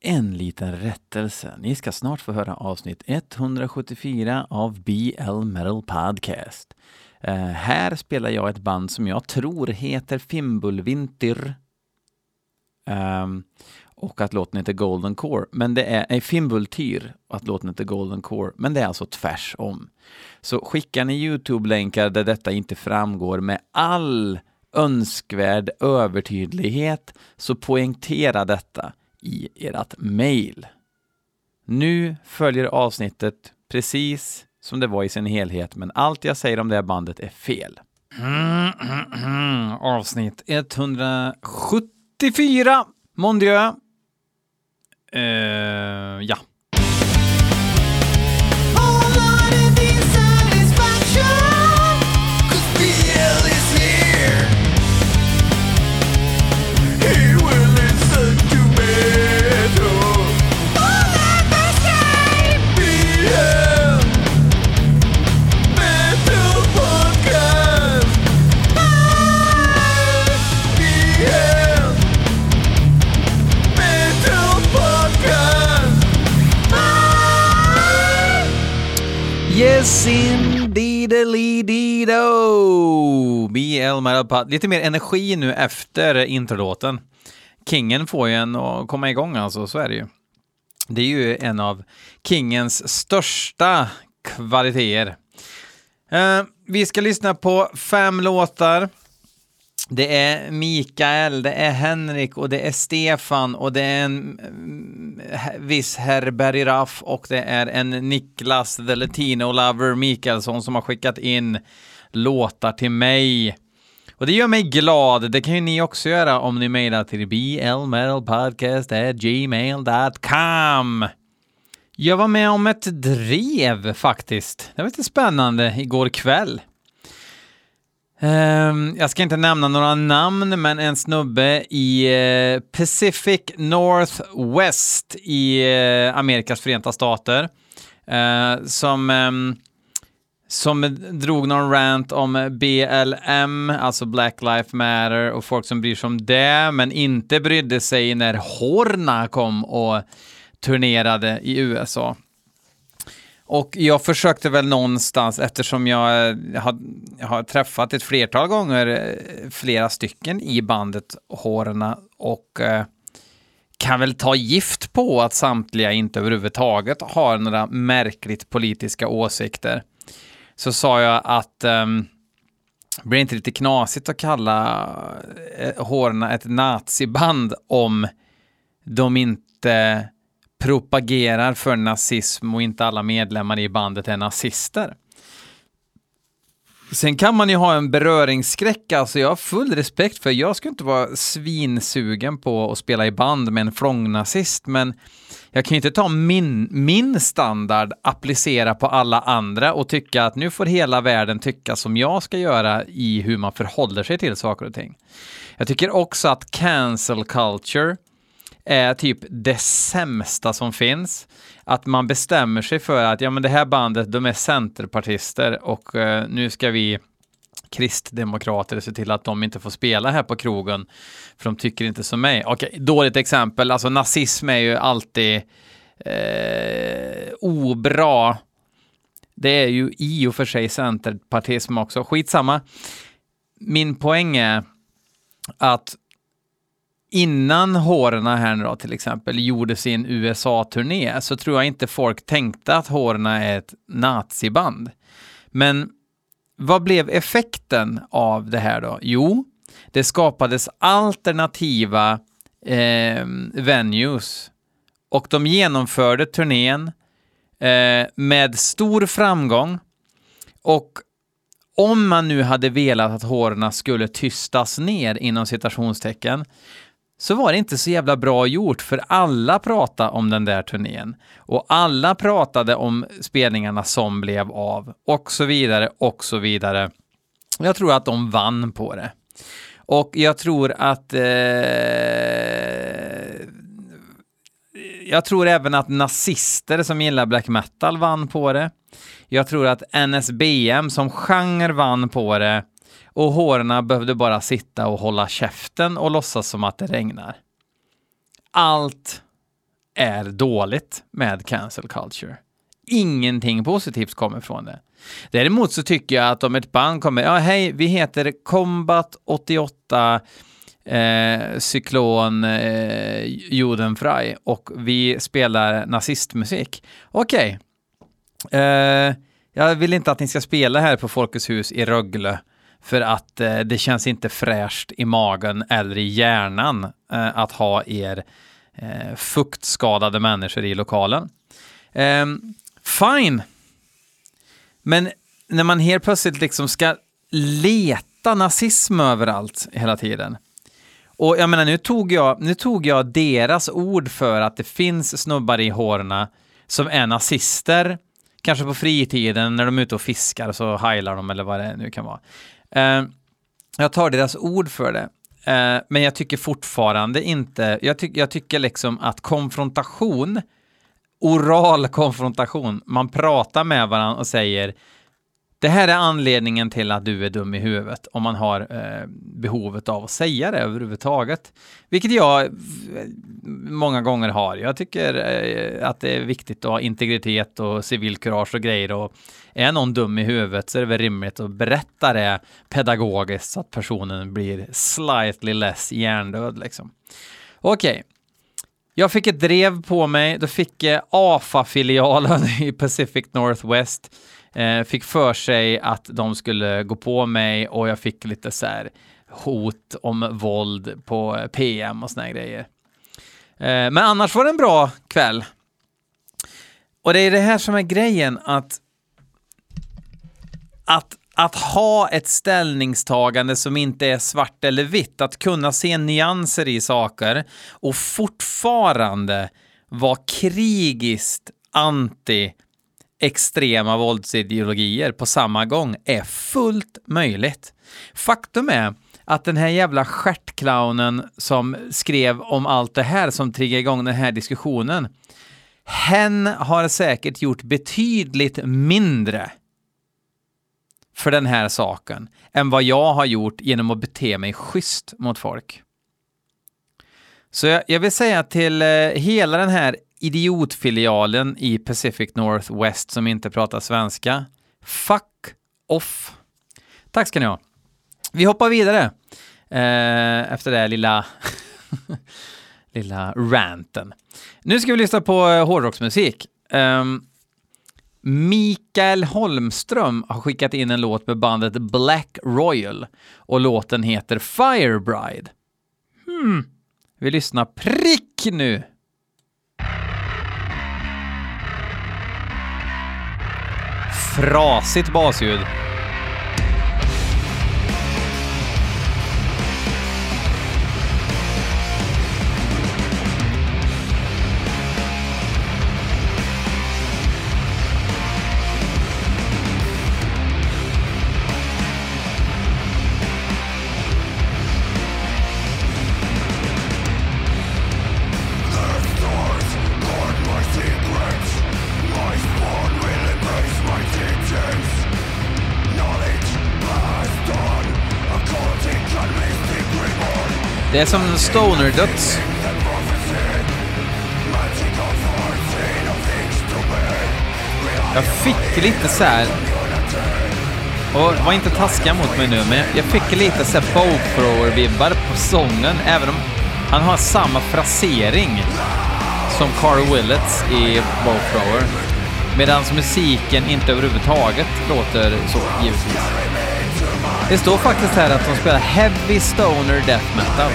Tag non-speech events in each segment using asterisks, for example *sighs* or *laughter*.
En liten rättelse. Ni ska snart få höra avsnitt 174 av BL Metal Podcast. Uh, här spelar jag ett band som jag tror heter Fimbulvinter. Um, och att låten heter Golden Core. Men det är nej, Fimbultyr och att låten heter Golden Core. Men det är alltså tvärsom. Så skickar ni Youtube-länkar där detta inte framgår med all önskvärd övertydlighet så poängtera detta i ert mail. Nu följer avsnittet precis som det var i sin helhet, men allt jag säger om det här bandet är fel. Mm, mm, mm. Avsnitt 174, Mondieu. Uh, ja. Indeedly-do! BL Metal Lite mer energi nu efter introlåten. Kingen får ju en att komma igång alltså, så är det ju. Det är ju en av Kingens största kvaliteter. Uh, vi ska lyssna på fem låtar. Det är Mikael, det är Henrik och det är Stefan och det är en mm, viss herr Berry Raff och det är en Niklas, the Latino lover Mikaelsson som har skickat in låtar till mig. Och det gör mig glad. Det kan ju ni också göra om ni mejlar till blmetalpodcast.gmail.com. Jag var med om ett drev faktiskt. Det var lite spännande igår kväll. Um, jag ska inte nämna några namn, men en snubbe i uh, Pacific Northwest i uh, Amerikas förenta stater uh, som, um, som drog någon rant om BLM, alltså Black Lives Matter och folk som bryr sig om det, men inte brydde sig när Horna kom och turnerade i USA. Och jag försökte väl någonstans, eftersom eh, jag har, jag har träffat ett flertal gånger eh, flera stycken i bandet Hårna och eh, kan väl ta gift på att samtliga inte överhuvudtaget har några märkligt politiska åsikter. Så sa jag att eh, blir det inte lite knasigt att kalla eh, Hårna ett naziband om de inte propagerar för nazism och inte alla medlemmar i bandet är nazister. Sen kan man ju ha en beröringsskräck, alltså jag har full respekt för, jag skulle inte vara svinsugen på att spela i band med en flångnazist, men jag kan ju inte ta min, min standard, applicera på alla andra och tycka att nu får hela världen tycka som jag ska göra i hur man förhåller sig till saker och ting. Jag tycker också att cancel culture är typ det sämsta som finns. Att man bestämmer sig för att ja, men det här bandet, de är centerpartister och eh, nu ska vi kristdemokrater se till att de inte får spela här på krogen för de tycker inte som mig. Okej, eh, dåligt exempel. Alltså nazism är ju alltid eh, obra. Det är ju i och för sig centerpartism också. Skitsamma. Min poäng är att innan Hårna här nu då till exempel gjorde sin USA-turné så tror jag inte folk tänkte att Hårna är ett naziband. Men vad blev effekten av det här då? Jo, det skapades alternativa eh, venues och de genomförde turnén eh, med stor framgång och om man nu hade velat att håren skulle tystas ner inom citationstecken så var det inte så jävla bra gjort, för alla pratade om den där turnén. Och alla pratade om spelningarna som blev av, och så vidare, och så vidare. Jag tror att de vann på det. Och jag tror att... Eh, jag tror även att nazister som gillar black metal vann på det. Jag tror att NSBM som genre vann på det och håren behövde bara sitta och hålla käften och låtsas som att det regnar. Allt är dåligt med cancel culture. Ingenting positivt kommer från det. Däremot så tycker jag att om ett band kommer, ja hej, vi heter Combat 88 eh, Cyklon eh, Judenfrei och vi spelar nazistmusik. Okej. Okay. Eh, jag vill inte att ni ska spela här på Folkets hus i Rögle för att eh, det känns inte fräscht i magen eller i hjärnan eh, att ha er eh, fuktskadade människor i lokalen. Ehm, fine. Men när man helt plötsligt liksom ska leta nazism överallt hela tiden. Och jag menar, nu tog jag, nu tog jag deras ord för att det finns snubbar i hårna som är nazister, kanske på fritiden när de är ute och fiskar så heilar de eller vad det nu kan vara. Eh, jag tar deras ord för det. Eh, men jag tycker fortfarande inte, jag, ty jag tycker liksom att konfrontation, oral konfrontation, man pratar med varandra och säger det här är anledningen till att du är dum i huvudet, om man har eh, behovet av att säga det överhuvudtaget. Vilket jag eh, många gånger har. Jag tycker eh, att det är viktigt att ha integritet och civilkurage och grejer. Och är någon dum i huvudet så är det väl rimligt att berätta det pedagogiskt så att personen blir slightly less hjärndöd. Liksom. Okej. Okay. Jag fick ett drev på mig, då fick jag AFA-filialen *laughs* i Pacific Northwest eh, fick för sig att de skulle gå på mig och jag fick lite så här hot om våld på eh, PM och såna här grejer. Eh, men annars var det en bra kväll. Och det är det här som är grejen, att, att, att ha ett ställningstagande som inte är svart eller vitt, att kunna se nyanser i saker och fortfarande vara krigiskt anti extrema våldsideologier på samma gång är fullt möjligt. Faktum är att den här jävla stjärtclownen som skrev om allt det här som triggade igång den här diskussionen, hen har säkert gjort betydligt mindre för den här saken än vad jag har gjort genom att bete mig schysst mot folk. Så jag, jag vill säga till eh, hela den här idiotfilialen i Pacific Northwest som inte pratar svenska. Fuck off. Tack ska ni ha. Vi hoppar vidare eh, efter det lilla, *laughs* lilla ranten. Nu ska vi lyssna på eh, hårdrocksmusik. Um, Mikael Holmström har skickat in en låt med bandet Black Royal och låten heter Firebride. Hmm. Vi lyssnar prick nu. Frasigt basljud. Det är som stoner-döds. Jag fick lite så här... Och var inte taskiga mot mig nu, men jag fick lite så här Bowthrower-vibbar på sången, även om han har samma frasering som Carl Willets i Bowthrower. Medan musiken inte överhuvudtaget låter så, givetvis. Det står faktiskt här att de spelar Heavy Stoner Death Metal.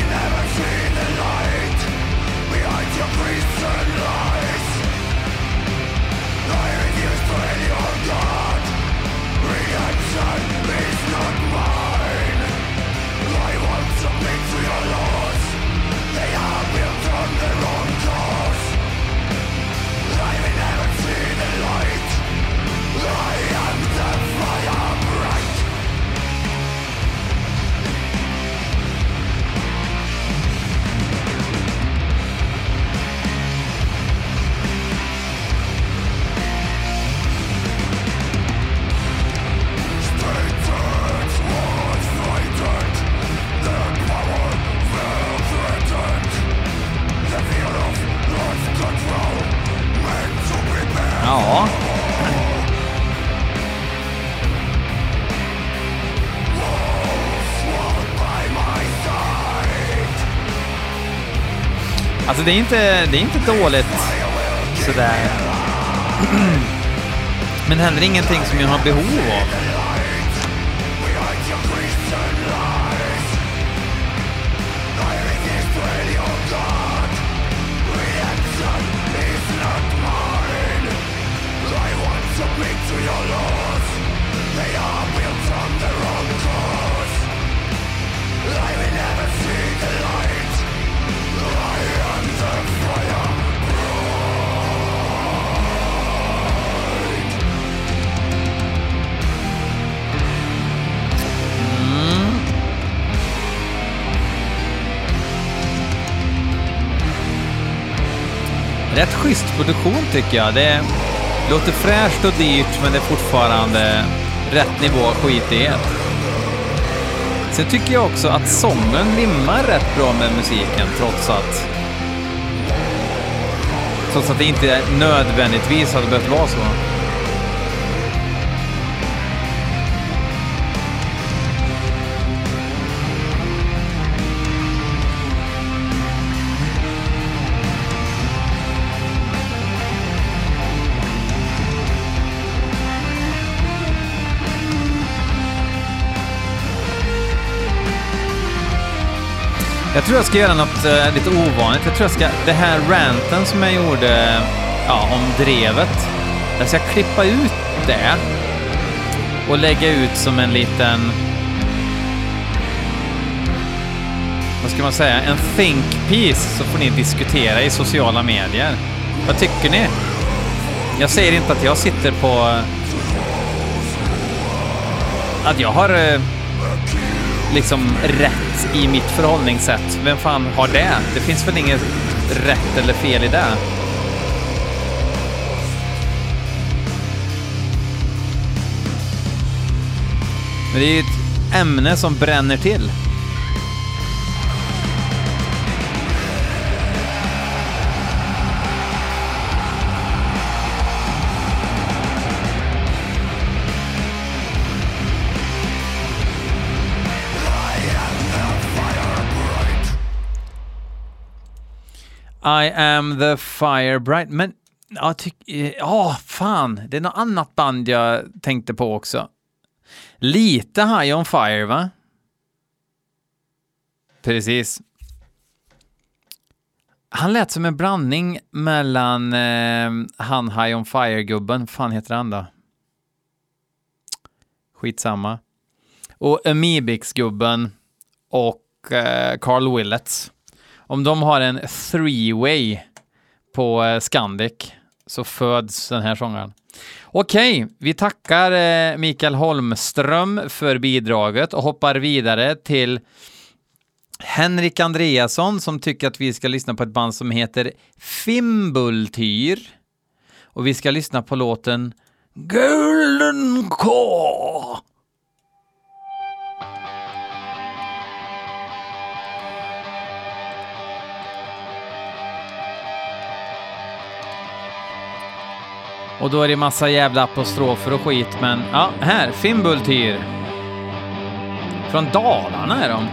Alltså det är inte, det är inte dåligt sådär. *clears throat* Men heller ingenting som jag har behov av. your schysst produktion tycker jag. Det låter fräscht och dyrt, men det är fortfarande rätt nivå skitighet. Sen tycker jag också att sången limmar rätt bra med musiken, trots att... Trots att det inte nödvändigtvis hade behövt vara så. Jag tror jag ska göra något uh, lite ovanligt. Jag tror jag ska, det här ranten som jag gjorde ja, om drevet, jag ska klippa ut det och lägga ut som en liten, vad ska man säga, en think piece så får ni diskutera i sociala medier. Vad tycker ni? Jag säger inte att jag sitter på... Att jag har Uh, liksom rätt i mitt förhållningssätt. Vem fan har det? Det finns väl inget rätt eller fel i det? Men det är ju ett ämne som bränner till. I am the fire bright. Men, ja, tyck... Eh, ja, fan. Det är något annat band jag tänkte på också. Lite High on Fire, va? Precis. Han lät som en blandning mellan eh, han High on Fire-gubben, fan heter han då? Skitsamma. Och Amibix-gubben och eh, Carl Willets. Om de har en three-way på eh, Scandic så föds den här sångaren. Okej, vi tackar eh, Mikael Holmström för bidraget och hoppar vidare till Henrik Andreasson som tycker att vi ska lyssna på ett band som heter Fimbultyr. Och vi ska lyssna på låten Golden Core. Och då är det massa jävla apostrofer och skit, men ja, här, Fimbultyr. Från Dalarna är de.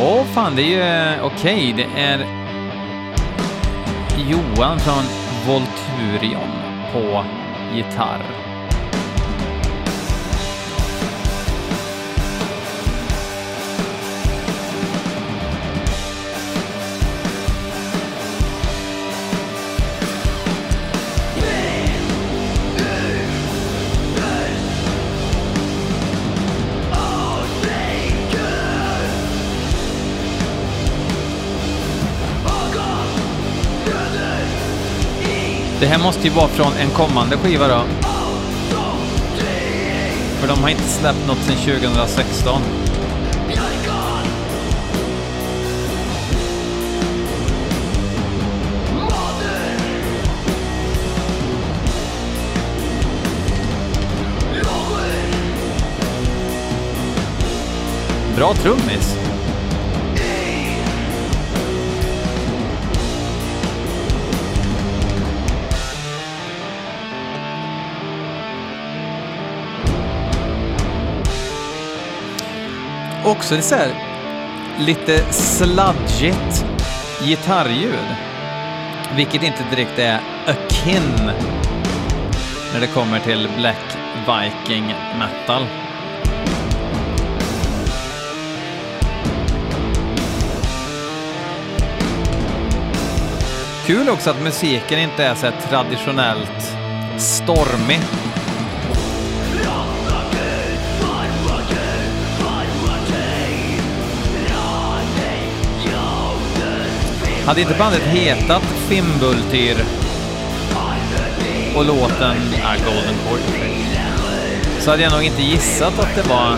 Åh fan, det är ju eh, okej. Okay. Det är Johan från Volturion på gitarr. Det här måste ju vara från en kommande skiva då. För de har inte släppt något sedan 2016. Bra trummis. Också det så här, lite sladdjigt gitarrljud. Vilket inte direkt är akin när det kommer till Black Viking metal. Kul också att musiken inte är så här traditionellt stormig. Hade inte bandet hetat Fimbultyr och låten är Golden Cord så hade jag nog inte gissat att det var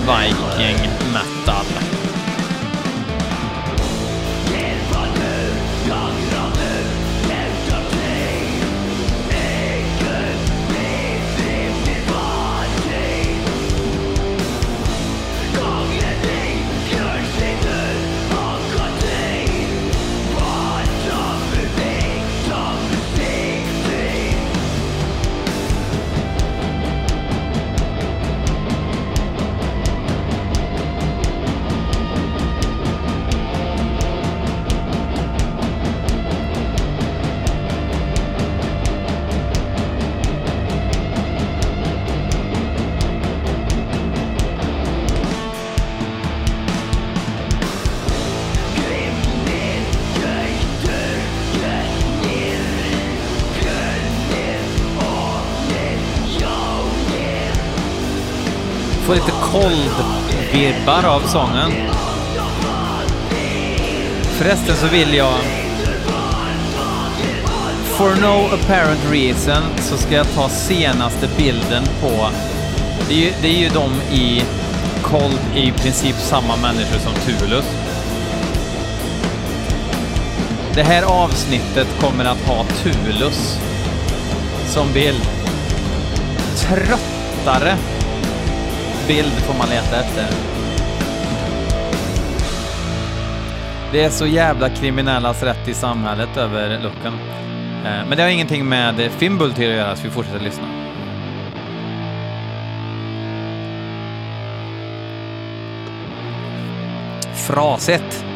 Viking metal. Lite cold-vibbar av sången. Förresten så vill jag... For no apparent reason så ska jag ta senaste bilden på... Det är ju, det är ju de i Cold i princip samma människor som Tulus. Det här avsnittet kommer att ha Tulus som bild. Tröttare bild får man leta efter. Det är så jävla kriminellas rätt i samhället över looken. Eh, men det har ingenting med Fimbultyr att göra, så vi fortsätter lyssna. Frasigt.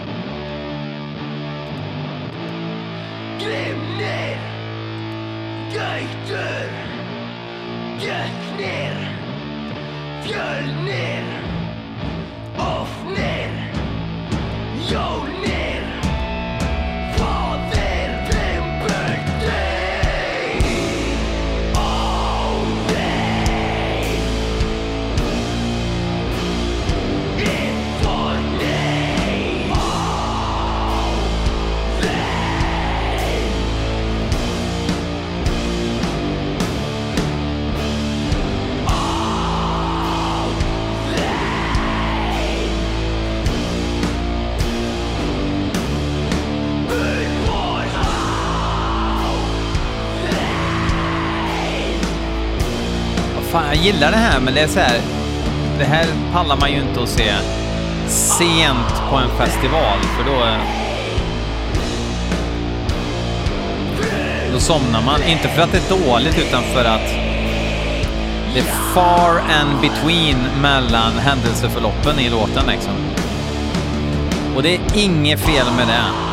Gillar det här, men det är så här... Det här pallar man ju inte att se sent på en festival, för då... Då somnar man. Inte för att det är dåligt, utan för att det är far and between mellan händelseförloppen i låten liksom. Och det är inget fel med det.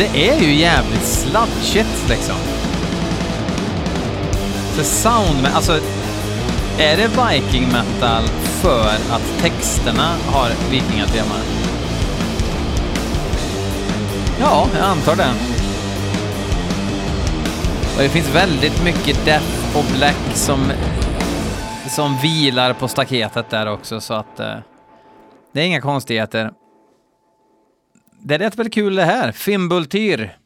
Det är ju jävligt sludgigt liksom. Så sound, alltså är det viking metal för att texterna har vikingatema? Ja, jag antar det. Och det finns väldigt mycket death och black som, som vilar på staketet där också, så att eh, det är inga konstigheter. Det är rätt väl kul det här. Fimbultyr.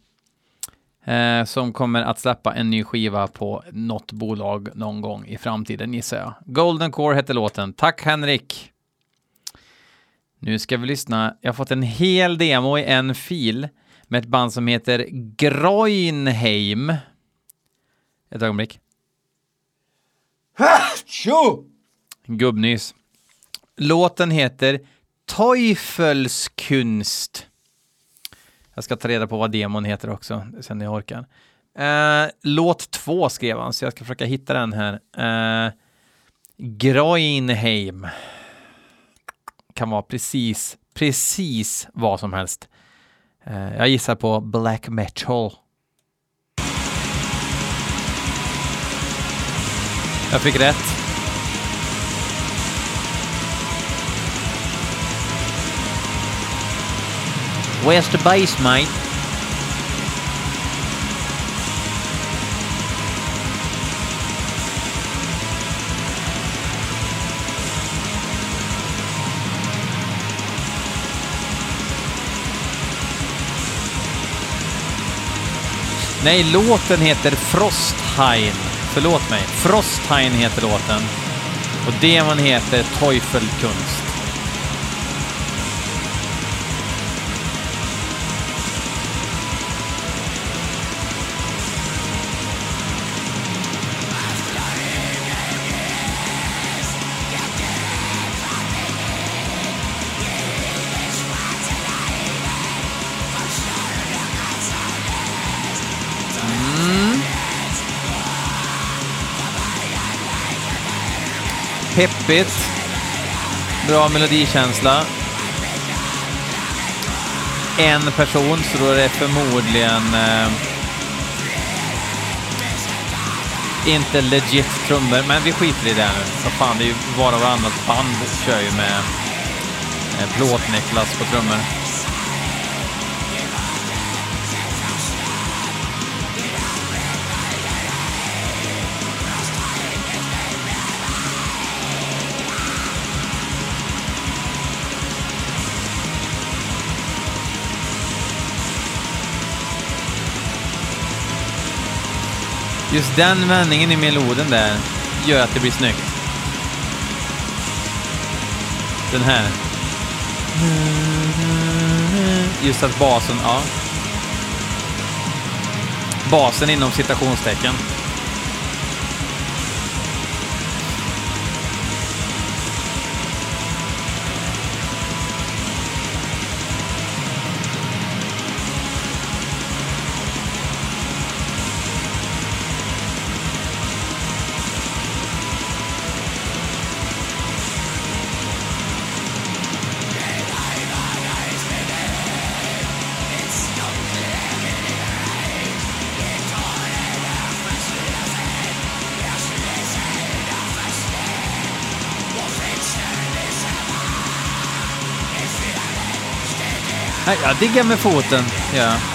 Eh, som kommer att släppa en ny skiva på något bolag någon gång i framtiden gissar jag. Golden Core heter låten. Tack Henrik! Nu ska vi lyssna. Jag har fått en hel demo i en fil med ett band som heter Groinheim. Ett ögonblick. *laughs* Tjo! Gubbnys. Låten heter Teufelskunst. Jag ska ta reda på vad demon heter också, sen när jag orkar. Eh, låt två skrev han, så jag ska försöka hitta den här. Eh, Groinheim. Kan vara precis, precis vad som helst. Eh, jag gissar på black metal. Jag fick rätt. Where's the bass, mate? Nej, låten heter Frostheim. Förlåt mig. Frostheim heter låten. Och demon heter Teufelkunst. Peppigt. Bra melodikänsla. En person, så då är det förmodligen eh, inte legit trummor, men vi skiter i det nu. Vad fan, det är ju var och varannat band kör ju med eh, Plåt-Niklas på trummor. Just den vändningen i meloden där gör att det blir snyggt. Den här. Just att basen, ja. Basen inom citationstecken. Jag diggar med foten. Ja.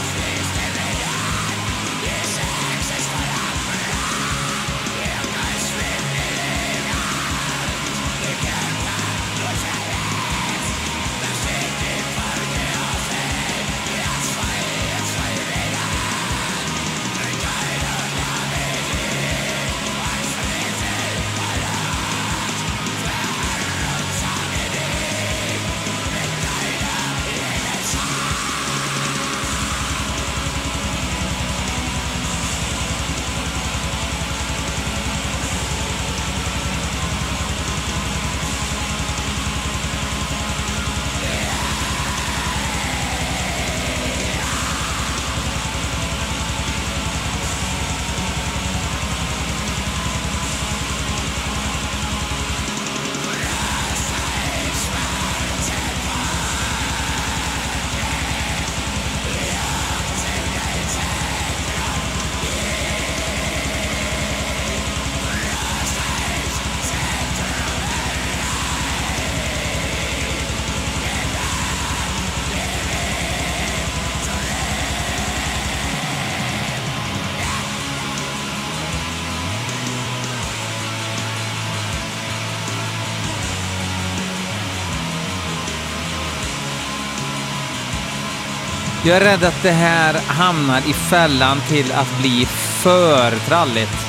Jag är rädd att det här hamnar i fällan till att bli för tralligt.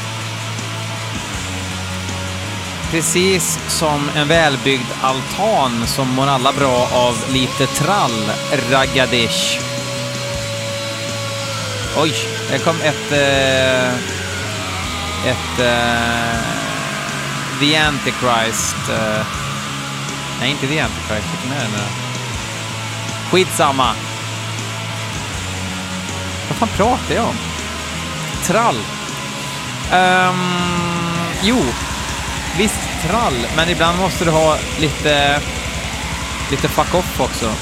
Precis som en välbyggd altan som mår alla bra av lite trall, raggadish. Oj, det kom ett... Eh, ett... Eh, The Antichrist. Eh, nej, inte The Antichrist. Vilken är det nu Skitsamma. Vad fan pratar jag om? Trall. Um, jo, visst trall, men ibland måste du ha lite, lite fuck off också.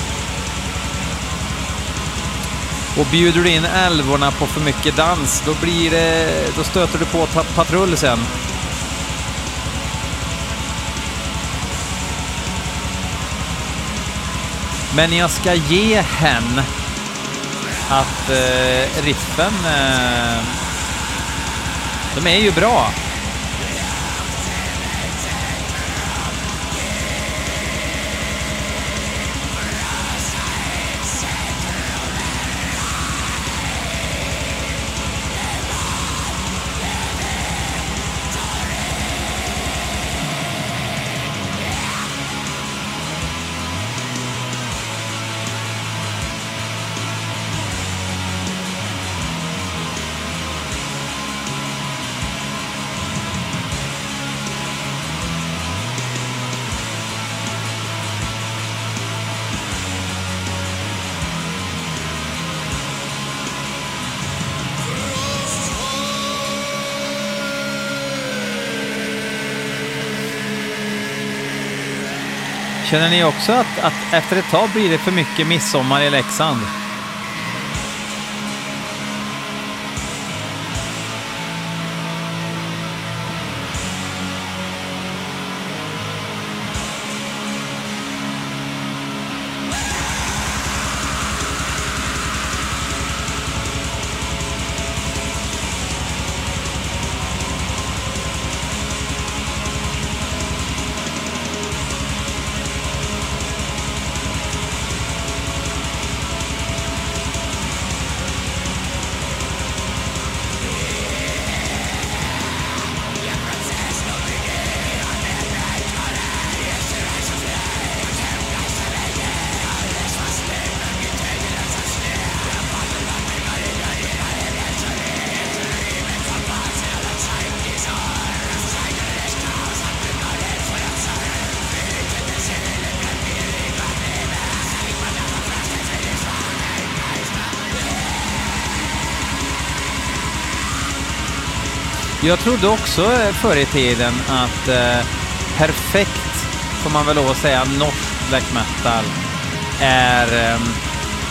Och bjuder du in älvorna på för mycket dans, då blir det, då stöter du på patrull sen. Men jag ska ge hen att eh, riffen, eh, de är ju bra. Känner ni också att, att efter ett tag blir det för mycket midsommar i Leksand? Jag trodde också eh, förr i tiden att eh, perfekt, får man väl lov att säga, norsk black metal är, eh,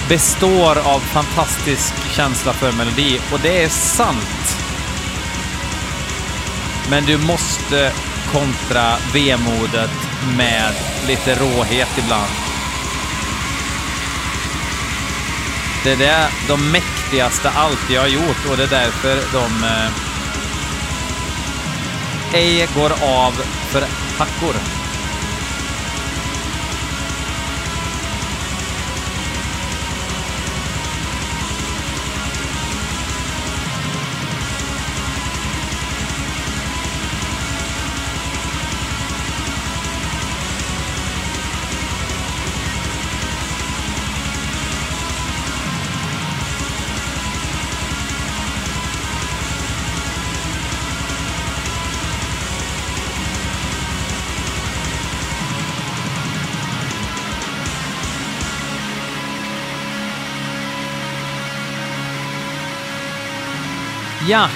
består av fantastisk känsla för melodi. Och det är sant. Men du måste kontra vemodet med lite råhet ibland. Det är det de mäktigaste alltid har gjort och det är därför de eh, ej går av för hackor. Ja.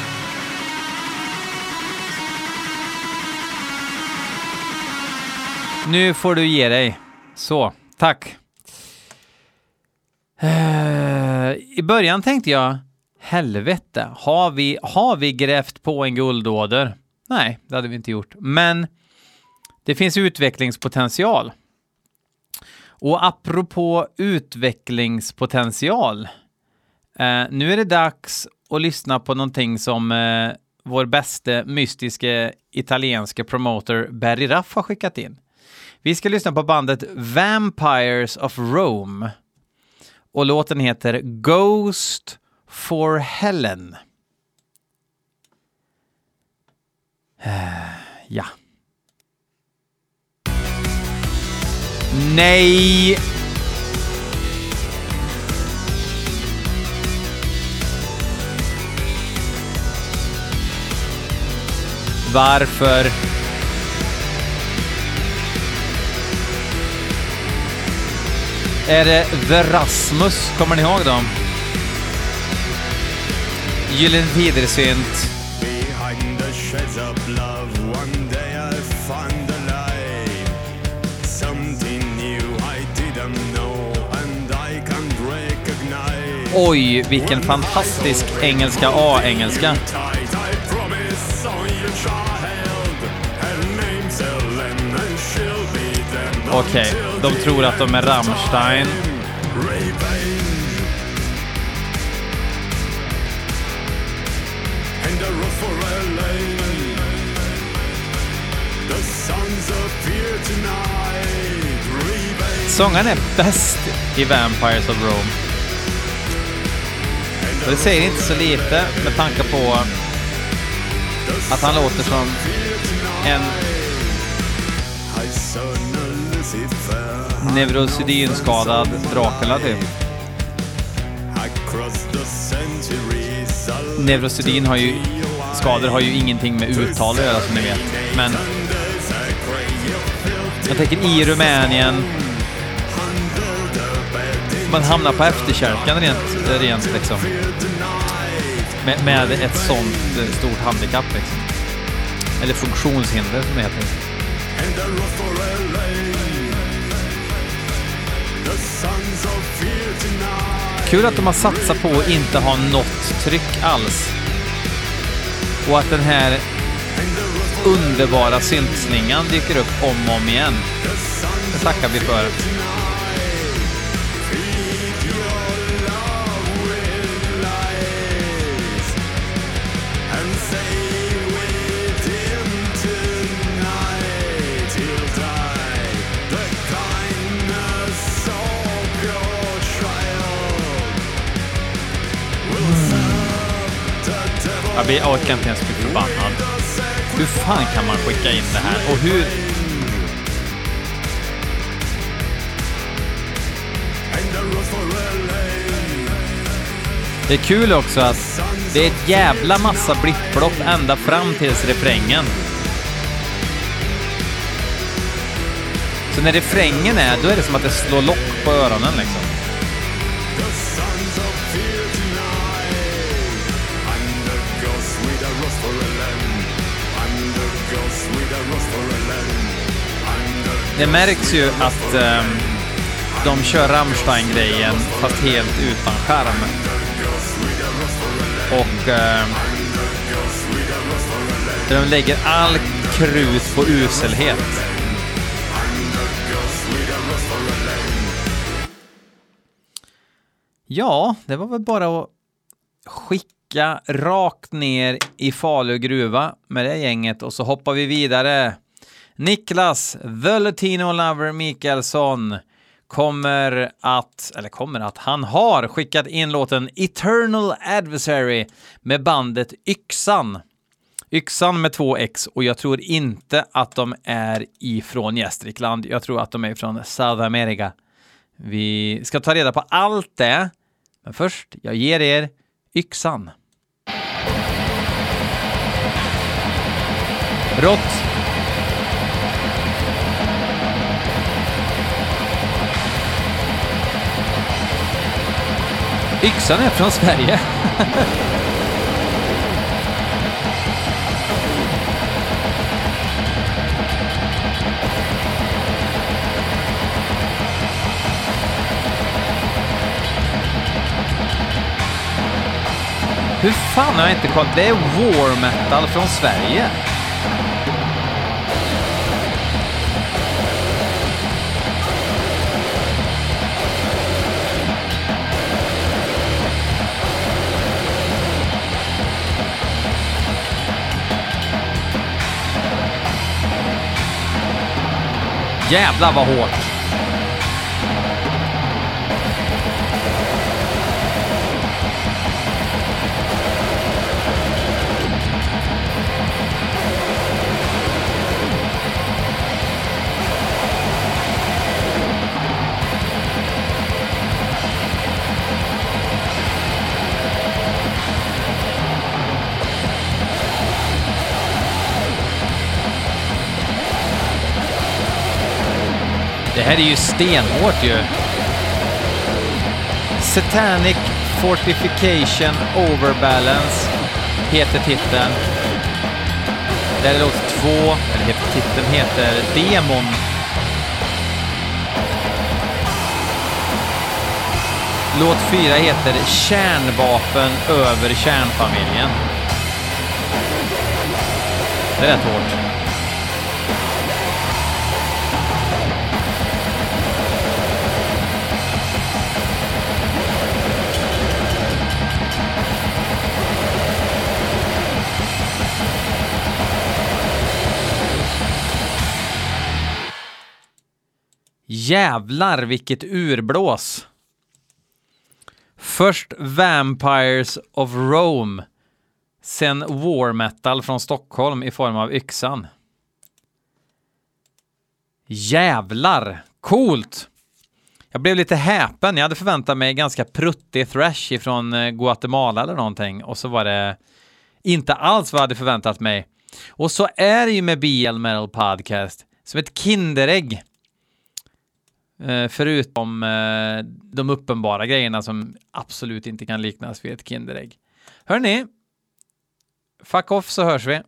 Nu får du ge dig. Så, tack. Uh, I början tänkte jag, helvete, har vi, har vi grävt på en guldåder? Nej, det hade vi inte gjort. Men det finns utvecklingspotential. Och apropå utvecklingspotential, eh, nu är det dags och lyssna på någonting som eh, vår bästa mystiske italienske promoter Barry Raff har skickat in. Vi ska lyssna på bandet Vampires of Rome. och låten heter Ghost for Helen. *sighs* Ja. Nej! Varför? Är det The Rasmus? Kommer ni ihåg dem? Gyllene Tider-synt. Behind the shades of love, Okej, Okej, de tror att de är Rammstein. Sångaren är bäst i Vampires of Rome. Och det säger inte så lite med tanke på att han låter som en Neurosedyn skadad neurosedynskadad Dracula typ. Neurosedyn har ju, skador har ju ingenting med uttal att göra som ni vet. Men jag tänker i Rumänien, man hamnar på efterkälken rent, rent liksom. Med, med ett sånt eh, stort handikapp liksom. Eller funktionshinder som det heter. Kul att de har satsat på att inte ha något tryck alls. Och att den här underbara syntslingan dyker upp om och om igen. Det tackar vi för. Jag, blir, orkar inte ens bli förbannad. Hur fan kan man skicka in det här? Och hur... Det är kul också att det är ett jävla massa blipplopp ända fram tills refrängen. Så när refrängen är, då är det som att det slår lock på öronen liksom. Det märks ju att um, de kör Rammstein-grejen fast helt utan skärm. Och um, de lägger all krut på uselhet. Ja, det var väl bara att skicka rakt ner i Falu gruva med det gänget och så hoppar vi vidare. Niklas The Latino Lover Mikaelsson kommer att, eller kommer att, han har skickat in låten Eternal Adversary med bandet Yxan. Yxan med två X och jag tror inte att de är ifrån Gästrikland. Jag tror att de är från Sydamerika. Vi ska ta reda på allt det, men först, jag ger er Yxan. Rått. Yxan är från Sverige. Hur fan har jag inte koll? Det är war metal från Sverige. Jävlar vad hårt. Det här är ju stenhårt ju. Satanic Fortification Overbalance heter titeln. Det här är låt två, eller heter, titeln heter Demon. Låt fyra heter Kärnvapen över kärnfamiljen. Det är rätt hårt. Jävlar vilket urblås! Först Vampires of Rome, sen War Metal från Stockholm i form av Yxan. Jävlar! Coolt! Jag blev lite häpen. Jag hade förväntat mig ganska pruttig thrash ifrån eh, Guatemala eller någonting och så var det inte alls vad jag hade förväntat mig. Och så är det ju med BL Metal Podcast som ett Kinderägg. Eh, förutom eh, de uppenbara grejerna som absolut inte kan liknas vid ett Kinderägg. Hörni, fuck off så hörs vi.